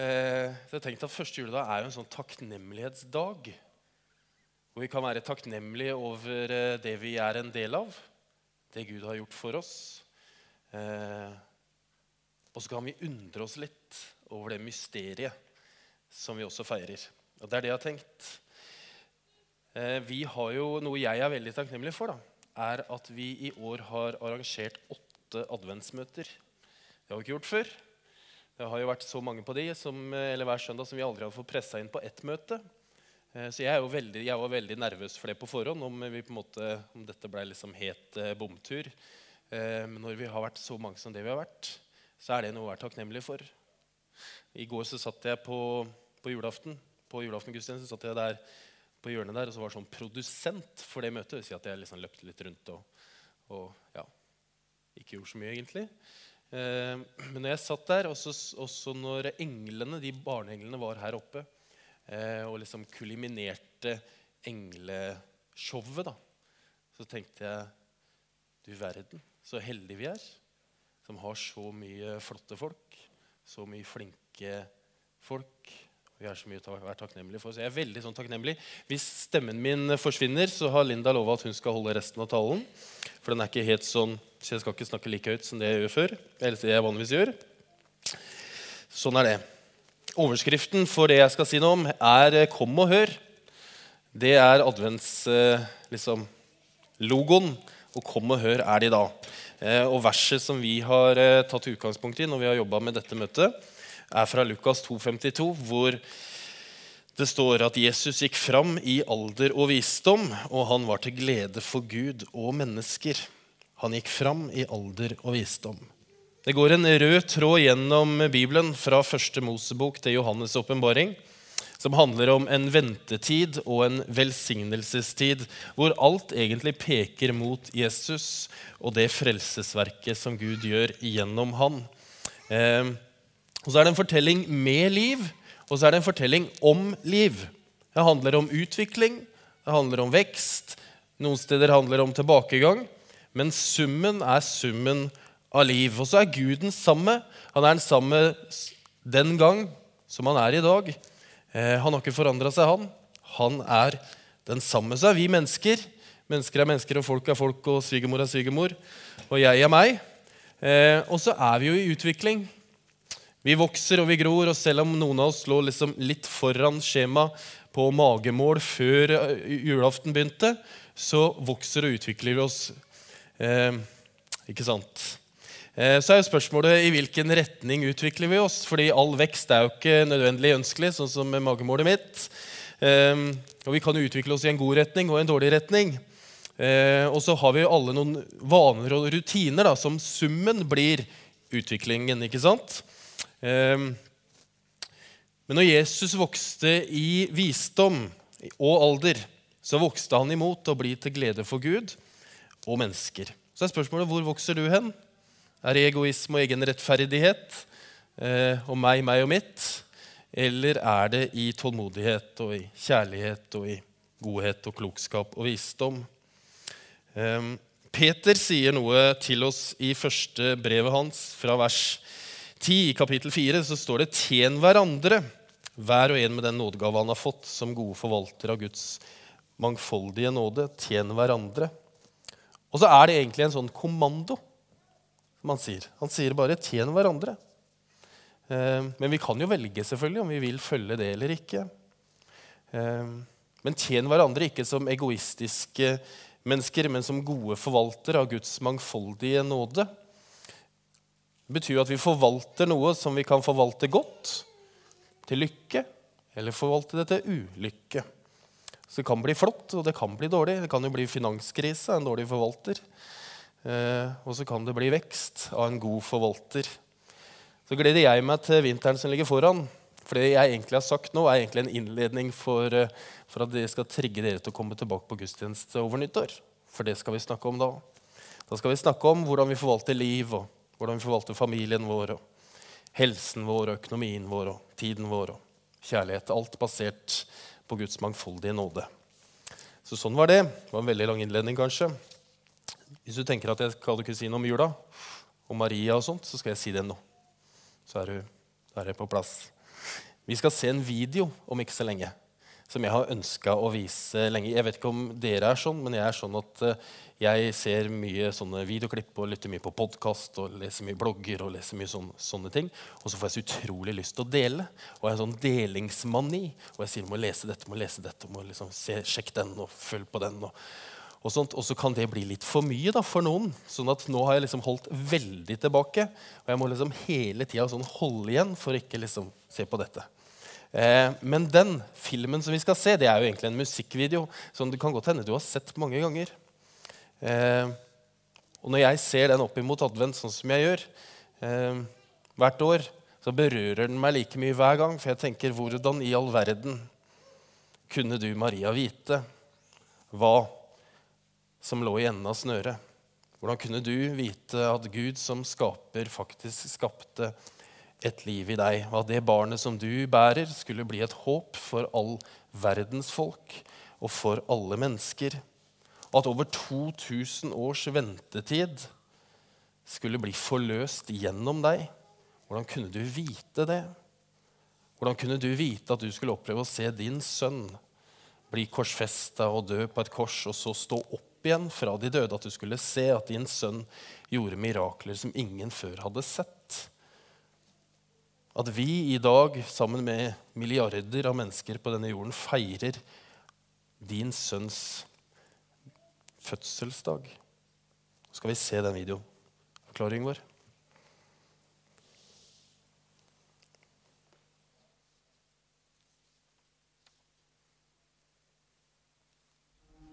Eh, så jeg tenkte at Første juledag er jo en sånn takknemlighetsdag. Hvor vi kan være takknemlige over eh, det vi er en del av. Det Gud har gjort for oss. Eh, og så kan vi undre oss litt over det mysteriet som vi også feirer. Og det er det jeg har tenkt. Eh, vi har jo Noe jeg er veldig takknemlig for, da, er at vi i år har arrangert åtte adventsmøter. Det har vi ikke gjort før. Det har jo vært så mange på de som, eller hver søndag som vi aldri har fått pressa inn på ett møte. Eh, så jeg, veldig, jeg, var veldig nervøs for det på forhånd, om, vi på en måte, om dette ble liksom het eh, bomtur. Eh, men når vi har vært så mange som det vi har vært, så er det noe å være takknemlig for. I går så satt jeg på, på julaften på julaften satt jeg der på hjørnet der og så var sånn produsent for det møtet. Det vil si at jeg liksom løpte litt rundt og, og ja, ikke gjorde så mye, egentlig. Eh, men når jeg satt der, også, også når englene, de barneenglene var her oppe eh, og liksom kuliminerte engleshowet, da, så tenkte jeg Du verden, så heldige vi er som har så mye flotte folk, så mye flinke folk. Vi har så mye å være takknemlige for. Så jeg er veldig sånn takknemlig. Hvis stemmen min forsvinner, så har Linda lova at hun skal holde resten av talen. For den er ikke helt sånn så jeg skal ikke snakke like høyt som det jeg gjør før. Eller det jeg vanligvis gjør. Sånn er det. Overskriften for det jeg skal si noe om, er eh, 'Kom og hør'. Det er adventslogoen. Eh, liksom, og 'Kom og hør' er det i dag. Eh, og verset som vi har tatt utgangspunkt i når vi har jobba med dette møtet, er fra Lukas 2,52, hvor det står at Jesus gikk fram i alder og visdom, og han var til glede for Gud og mennesker. Han gikk fram i alder og visdom. Det går en rød tråd gjennom Bibelen fra første Mosebok til Johannes' åpenbaring, som handler om en ventetid og en velsignelsestid, hvor alt egentlig peker mot Jesus og det frelsesverket som Gud gjør gjennom han. Eh, og Så er det en fortelling med liv, og så er det en fortelling om liv. Det handler om utvikling, det handler om vekst, noen steder handler det om tilbakegang. Men summen er summen av liv. Og så er Gud den samme. Han er den samme den gang som han er i dag. Eh, han har ikke forandra seg, han. Han er den samme. Så er vi mennesker. Mennesker er mennesker, og folk er folk, og svigermor er svigermor. Og jeg er meg. Eh, og så er vi jo i utvikling. Vi vokser og vi gror, og selv om noen av oss lå liksom litt foran skjema på magemål før eh, julaften begynte, så vokser og utvikler vi oss Eh, ikke sant? Eh, så er jo spørsmålet i hvilken retning utvikler vi oss? Fordi all vekst er jo ikke nødvendig ønskelig, sånn som magemålet mitt. Eh, og vi kan jo utvikle oss i en god retning og en dårlig retning. Eh, og så har vi jo alle noen vaner og rutiner da, som summen blir utviklingen. ikke sant? Eh, men når Jesus vokste i visdom og alder, så vokste han imot å bli til glede for Gud og mennesker. Så er spørsmålet hvor vokser du hen? Er det egoisme og egen rettferdighet eh, og meg, meg og mitt? Eller er det i tålmodighet og i kjærlighet og i godhet og klokskap og visdom? Eh, Peter sier noe til oss i første brevet hans, fra vers 10 kapittel 4. Så står det 'Tjen hverandre, hver og en med den nådegave han har fått', som gode forvaltere av Guds mangfoldige nåde. Tjen hverandre. Og så er det egentlig en sånn kommando som han sier. Han sier bare 'tjen hverandre'. Eh, men vi kan jo velge selvfølgelig om vi vil følge det eller ikke. Eh, men tjen hverandre ikke som egoistiske mennesker, men som gode forvaltere av Guds mangfoldige nåde. Det betyr jo at vi forvalter noe som vi kan forvalte godt, til lykke, eller forvalte det til ulykke. Så det kan bli flott, og det kan bli dårlig. Det kan jo bli finanskrise en dårlig forvalter. Eh, og så kan det bli vekst av en god forvalter. Så gleder jeg meg til vinteren som ligger foran. For det jeg egentlig har sagt nå, er egentlig en innledning for, eh, for at det skal trigge dere til å komme tilbake på gudstjeneste over nyttår. For det skal vi snakke om da. Da skal vi snakke om hvordan vi forvalter liv, og hvordan vi forvalter familien vår, og helsen vår, og økonomien vår, og tiden vår, og kjærlighet. Alt basert på Guds mangfoldige nåde. Så sånn var det. Det var en veldig lang innledning, kanskje. Hvis du tenker at jeg skal ikke si noe om jula og Maria, og sånt, så skal jeg si det nå. Så er du, er på plass. Vi skal se en video om ikke så lenge som jeg har ønska å vise lenge. Jeg vet ikke om dere er sånn, men jeg er sånn at eh, jeg ser mye sånne videoklipp og lytter mye på podkast og leser mye blogger og leser mye sånne, sånne ting. Og så får jeg så utrolig lyst til å dele. Og jeg har en sånn delingsmani. Og jeg sier må lese dette, må lese dette, må liksom se, sjekk den og følg på den. og og, og så kan det bli litt for mye da, for noen. sånn at nå har jeg liksom holdt veldig tilbake. Og jeg må liksom hele tida sånn holde igjen for ikke liksom se på dette. Eh, men den filmen som vi skal se, det er jo egentlig en musikkvideo som det kan godt hende du har sett mange ganger. Eh, og når jeg ser den opp imot advent, sånn som jeg gjør eh, hvert år, så berører den meg like mye hver gang. For jeg tenker, hvordan i all verden kunne du, Maria, vite hva som lå i enden av snøret. Hvordan kunne du vite at Gud som skaper, faktisk skapte et liv i deg, og at det barnet som du bærer, skulle bli et håp for all verdens folk og for alle mennesker? Og at over 2000 års ventetid skulle bli forløst gjennom deg? Hvordan kunne du vite det? Hvordan kunne du vite at du skulle oppleve å se din sønn bli korsfesta og dø på et kors, og så stå opp igjen fra de døde, at du skulle se at din sønn gjorde mirakler som ingen før hadde sett. At vi i dag, sammen med milliarder av mennesker på denne jorden, feirer din sønns fødselsdag. Så skal vi se den videoen. Forklaringen vår.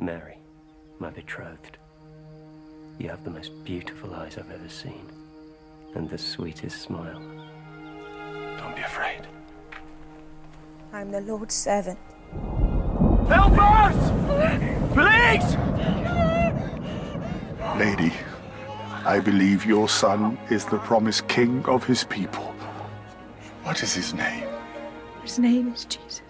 Mary. my betrothed. You have the most beautiful eyes I've ever seen, and the sweetest smile. Don't be afraid. I'm the Lord's servant. Help us! Please! Lady, I believe your son is the promised king of his people. What is his name? His name is Jesus.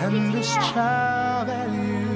and this child that you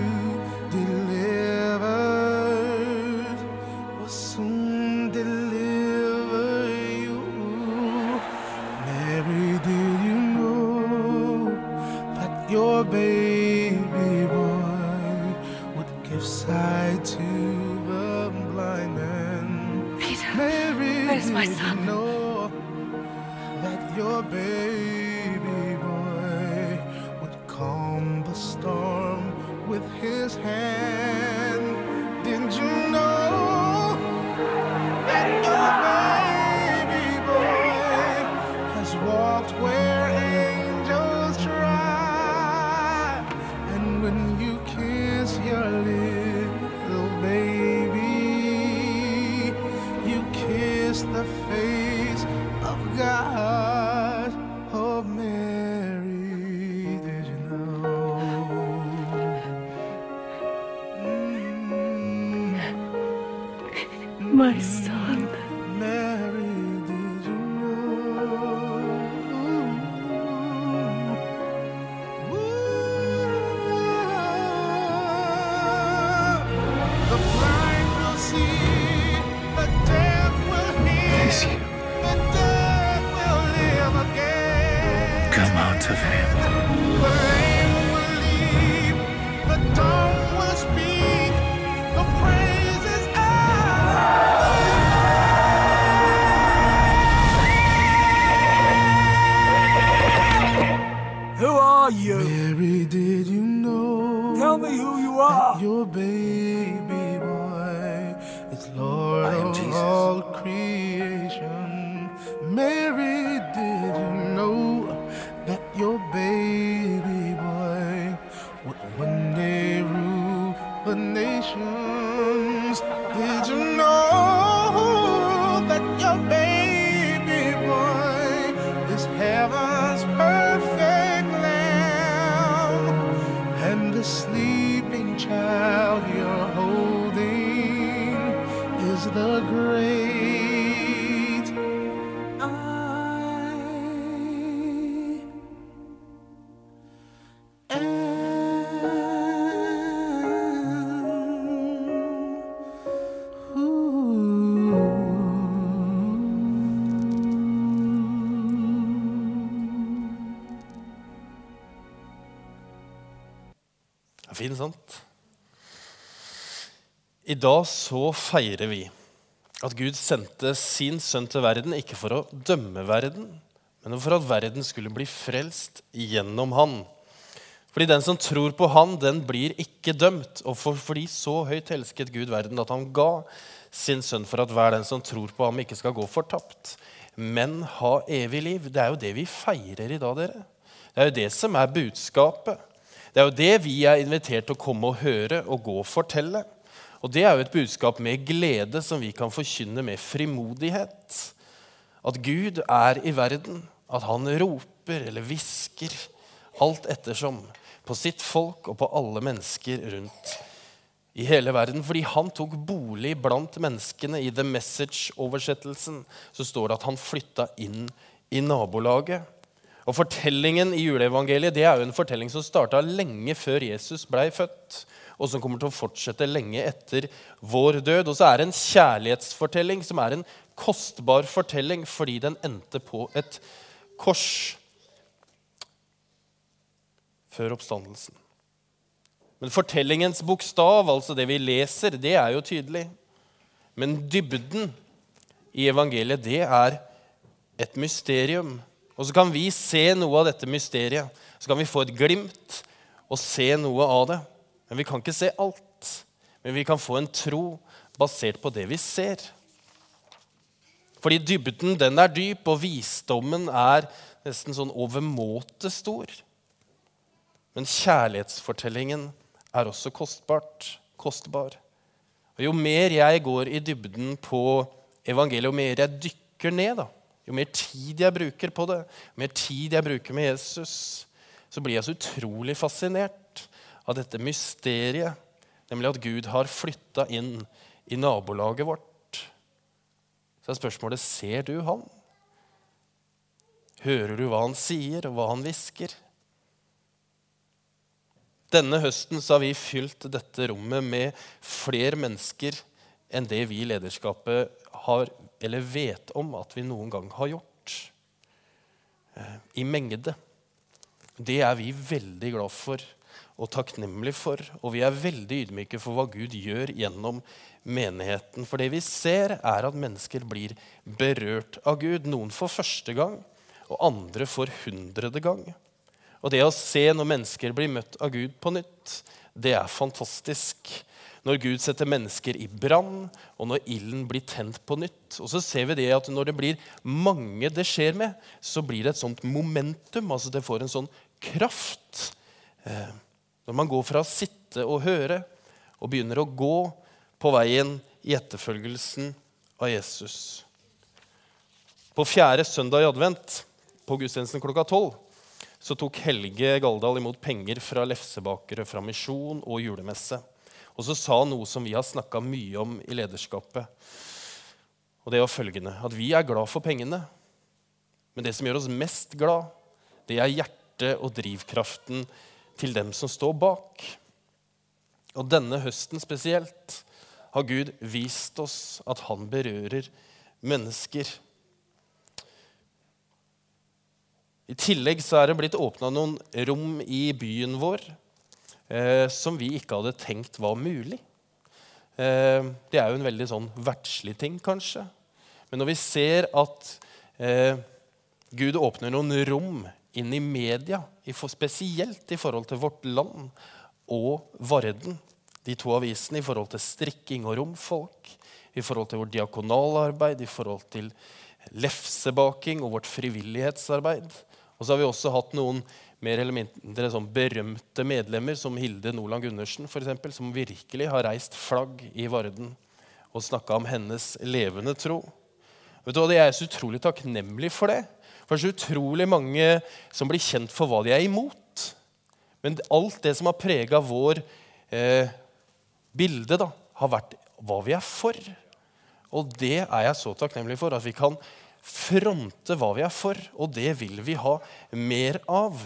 Fin, sant? I dag så feirer vi at Gud sendte sin sønn til verden, ikke for å dømme verden, men for at verden skulle bli frelst gjennom han. Fordi den som tror på han, den blir ikke dømt. Og for, fordi så høyt elsket Gud verden at han ga sin sønn for at hver den som tror på ham, ikke skal gå fortapt, men ha evig liv. Det er jo det vi feirer i dag, dere. Det er jo det som er budskapet. Det er jo det vi er invitert til å komme og høre og gå og fortelle. Og det er jo et budskap med glede som vi kan forkynne med frimodighet. At Gud er i verden, at han roper eller hvisker, alt ettersom, på sitt folk og på alle mennesker rundt i hele verden. Fordi han tok bolig blant menneskene. I The Message-oversettelsen så står det at han flytta inn i nabolaget. Og Fortellingen i juleevangeliet det er jo en fortelling som starta lenge før Jesus blei født, og som kommer til å fortsette lenge etter vår død. Og så er det en kjærlighetsfortelling som er en kostbar fortelling fordi den endte på et kors før oppstandelsen. Men fortellingens bokstav, altså det vi leser, det er jo tydelig. Men dybden i evangeliet, det er et mysterium. Og så kan vi se noe av dette mysteriet. Så kan vi få et glimt og se noe av det. Men vi kan ikke se alt. Men vi kan få en tro basert på det vi ser. Fordi dybden, den er dyp, og visdommen er nesten sånn overmåte stor. Men kjærlighetsfortellingen er også kostbart, kostbar. Og Jo mer jeg går i dybden på evangeliet, jo mer jeg dykker ned, da, jo mer tid jeg bruker på det, jo mer tid jeg bruker med Jesus, så blir jeg så utrolig fascinert av dette mysteriet, nemlig at Gud har flytta inn i nabolaget vårt. Så er spørsmålet ser du han? Hører du hva han sier, og hva han hvisker? Denne høsten har vi fylt dette rommet med flere mennesker enn det vi i lederskapet har, eller vet om at vi noen gang har gjort. Eh, I mengde. Det er vi veldig glad for og takknemlige for. Og vi er veldig ydmyke for hva Gud gjør gjennom menigheten. For det vi ser, er at mennesker blir berørt av Gud. Noen for første gang, og andre for hundrede gang. Og det å se når mennesker blir møtt av Gud på nytt, det er fantastisk. Når Gud setter mennesker i brann, og når ilden blir tent på nytt. Og så ser vi det at når det blir mange det skjer med, så blir det et sånt momentum. altså Det får en sånn kraft. Eh, når man går fra å sitte og høre og begynner å gå på veien i etterfølgelsen av Jesus. På fjerde søndag i advent, på gudstjenesten klokka tolv, så tok Helge Galdal imot penger fra lefsebakere fra misjon og julemesse. Og så sa han noe som vi har snakka mye om i lederskapet. Og det var følgende at vi er glad for pengene. Men det som gjør oss mest glad, det er hjertet og drivkraften til dem som står bak. Og denne høsten spesielt har Gud vist oss at han berører mennesker. I tillegg så er det blitt åpna noen rom i byen vår eh, som vi ikke hadde tenkt var mulig. Eh, det er jo en veldig sånn verdslig ting, kanskje. Men når vi ser at eh, Gud åpner noen rom inn i media, spesielt i forhold til Vårt Land og Varden, de to avisene, i forhold til strikking og romfolk, i forhold til vårt diakonalarbeid, i forhold til lefsebaking og vårt frivillighetsarbeid. Og så har vi også hatt noen mer eller mindre sånn berømte medlemmer, som Hilde Nordland Gundersen, for eksempel, som virkelig har reist flagg i Varden. og snakka om hennes levende tro. Vet du hva, Jeg er så utrolig takknemlig for det. For det er så utrolig mange som blir kjent for hva de er imot. Men alt det som har prega vår eh, bilde, da, har vært hva vi er for. Og det er jeg så takknemlig for. At vi kan fronte hva vi er for. Og det vil vi ha mer av.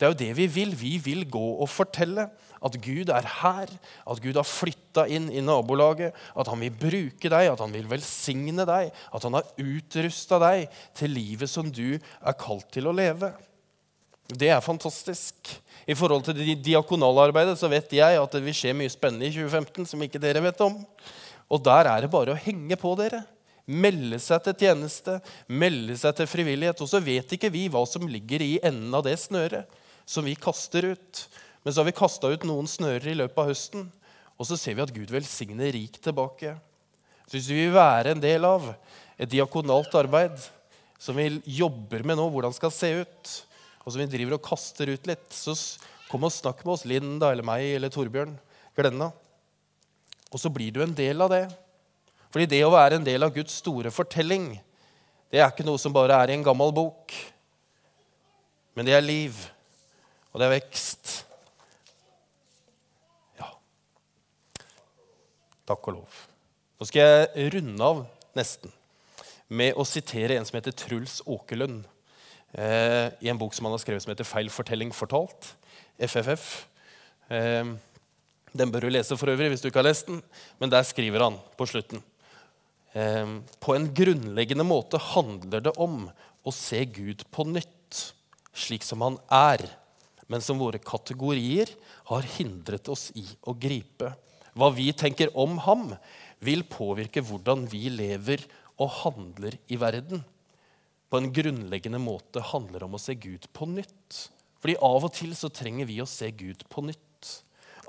Det er jo det vi vil. Vi vil gå og fortelle at Gud er her, at Gud har flytta inn i nabolaget, at han vil bruke deg, at han vil velsigne deg, at han har utrusta deg til livet som du er kalt til å leve. Det er fantastisk. I forhold til det diakonalarbeidet så vet jeg at det vil skje mye spennende i 2015 som ikke dere vet om. Og der er det bare å henge på dere. Melde seg til tjeneste, melde seg til frivillighet. Og så vet ikke vi hva som ligger i enden av det snøret som vi kaster ut. Men så har vi kasta ut noen snører i løpet av høsten, og så ser vi at Gud velsigner rikt tilbake. Så hvis vi vil være en del av et diakonalt arbeid som vi jobber med nå, hvordan skal se ut, og som vi driver og kaster ut litt, så kom og snakk med oss, Linda eller meg eller Torbjørn Glenna. Og så blir du en del av det. Fordi det å være en del av Guds store fortelling, det er ikke noe som bare er i en gammel bok. Men det er liv, og det er vekst. Ja. Takk og lov. Nå skal jeg runde av nesten med å sitere en som heter Truls Åkerlund. Eh, I en bok som han har skrevet som heter 'Feil fortelling fortalt'. FFF. Eh, den bør du lese for øvrig hvis du ikke har lest den, men der skriver han på slutten eh, På en grunnleggende måte handler det om å se Gud på nytt, slik som han er, men som våre kategorier har hindret oss i å gripe. Hva vi tenker om ham, vil påvirke hvordan vi lever og handler i verden. På en grunnleggende måte handler det om å se Gud på nytt. Fordi av og til så trenger vi å se Gud på nytt.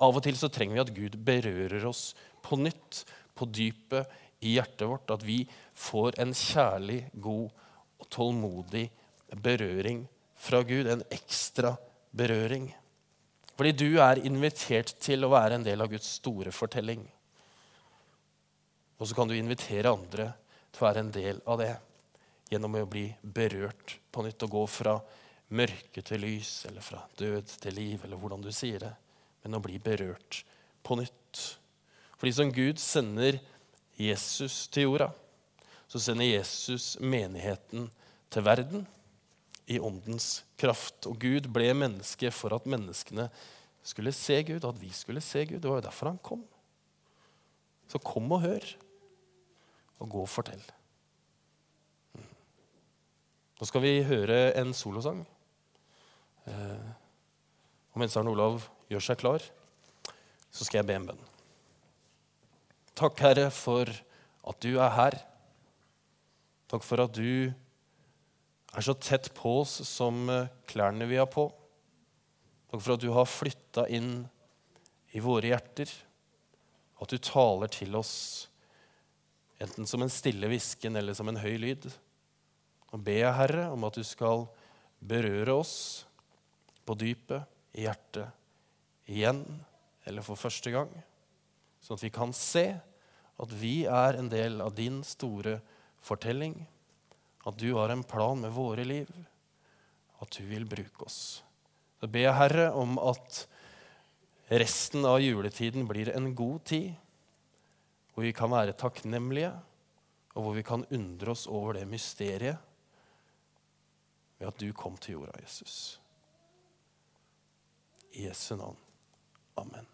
Av og til så trenger vi at Gud berører oss på nytt, på dypet i hjertet vårt. At vi får en kjærlig, god og tålmodig berøring fra Gud. En ekstra berøring. Fordi du er invitert til å være en del av Guds store fortelling. Og så kan du invitere andre til å være en del av det gjennom å bli berørt på nytt og gå fra mørke til lys eller fra død til liv, eller hvordan du sier det. Men å bli berørt på nytt. Fordi som Gud sender Jesus til jorda, så sender Jesus menigheten til verden i åndens kraft. Og Gud ble menneske for at menneskene skulle se Gud, at vi skulle se Gud. Det var jo derfor han kom. Så kom og hør, og gå og fortell. Mm. Nå skal vi høre en solosang. Eh, og mens Arne Olav gjør seg klar, så skal jeg be en bønn. Takk, Herre, for at du er her. Takk for at du er så tett på oss som eh, klærne vi har på. Takk for at du har flytta inn i våre hjerter, og at du taler til oss enten som en stille hvisken eller som en høy lyd. Og ber jeg, Herre, om at du skal berøre oss på dypet, i hjertet, igjen eller for første gang, sånn at vi kan se at vi er en del av din store fortelling at du har en plan med våre liv, at du vil bruke oss. Så ber jeg, Herre, om at resten av juletiden blir en god tid, hvor vi kan være takknemlige, og hvor vi kan undre oss over det mysteriet ved at du kom til jorda, Jesus. I Jesu navn. Amen.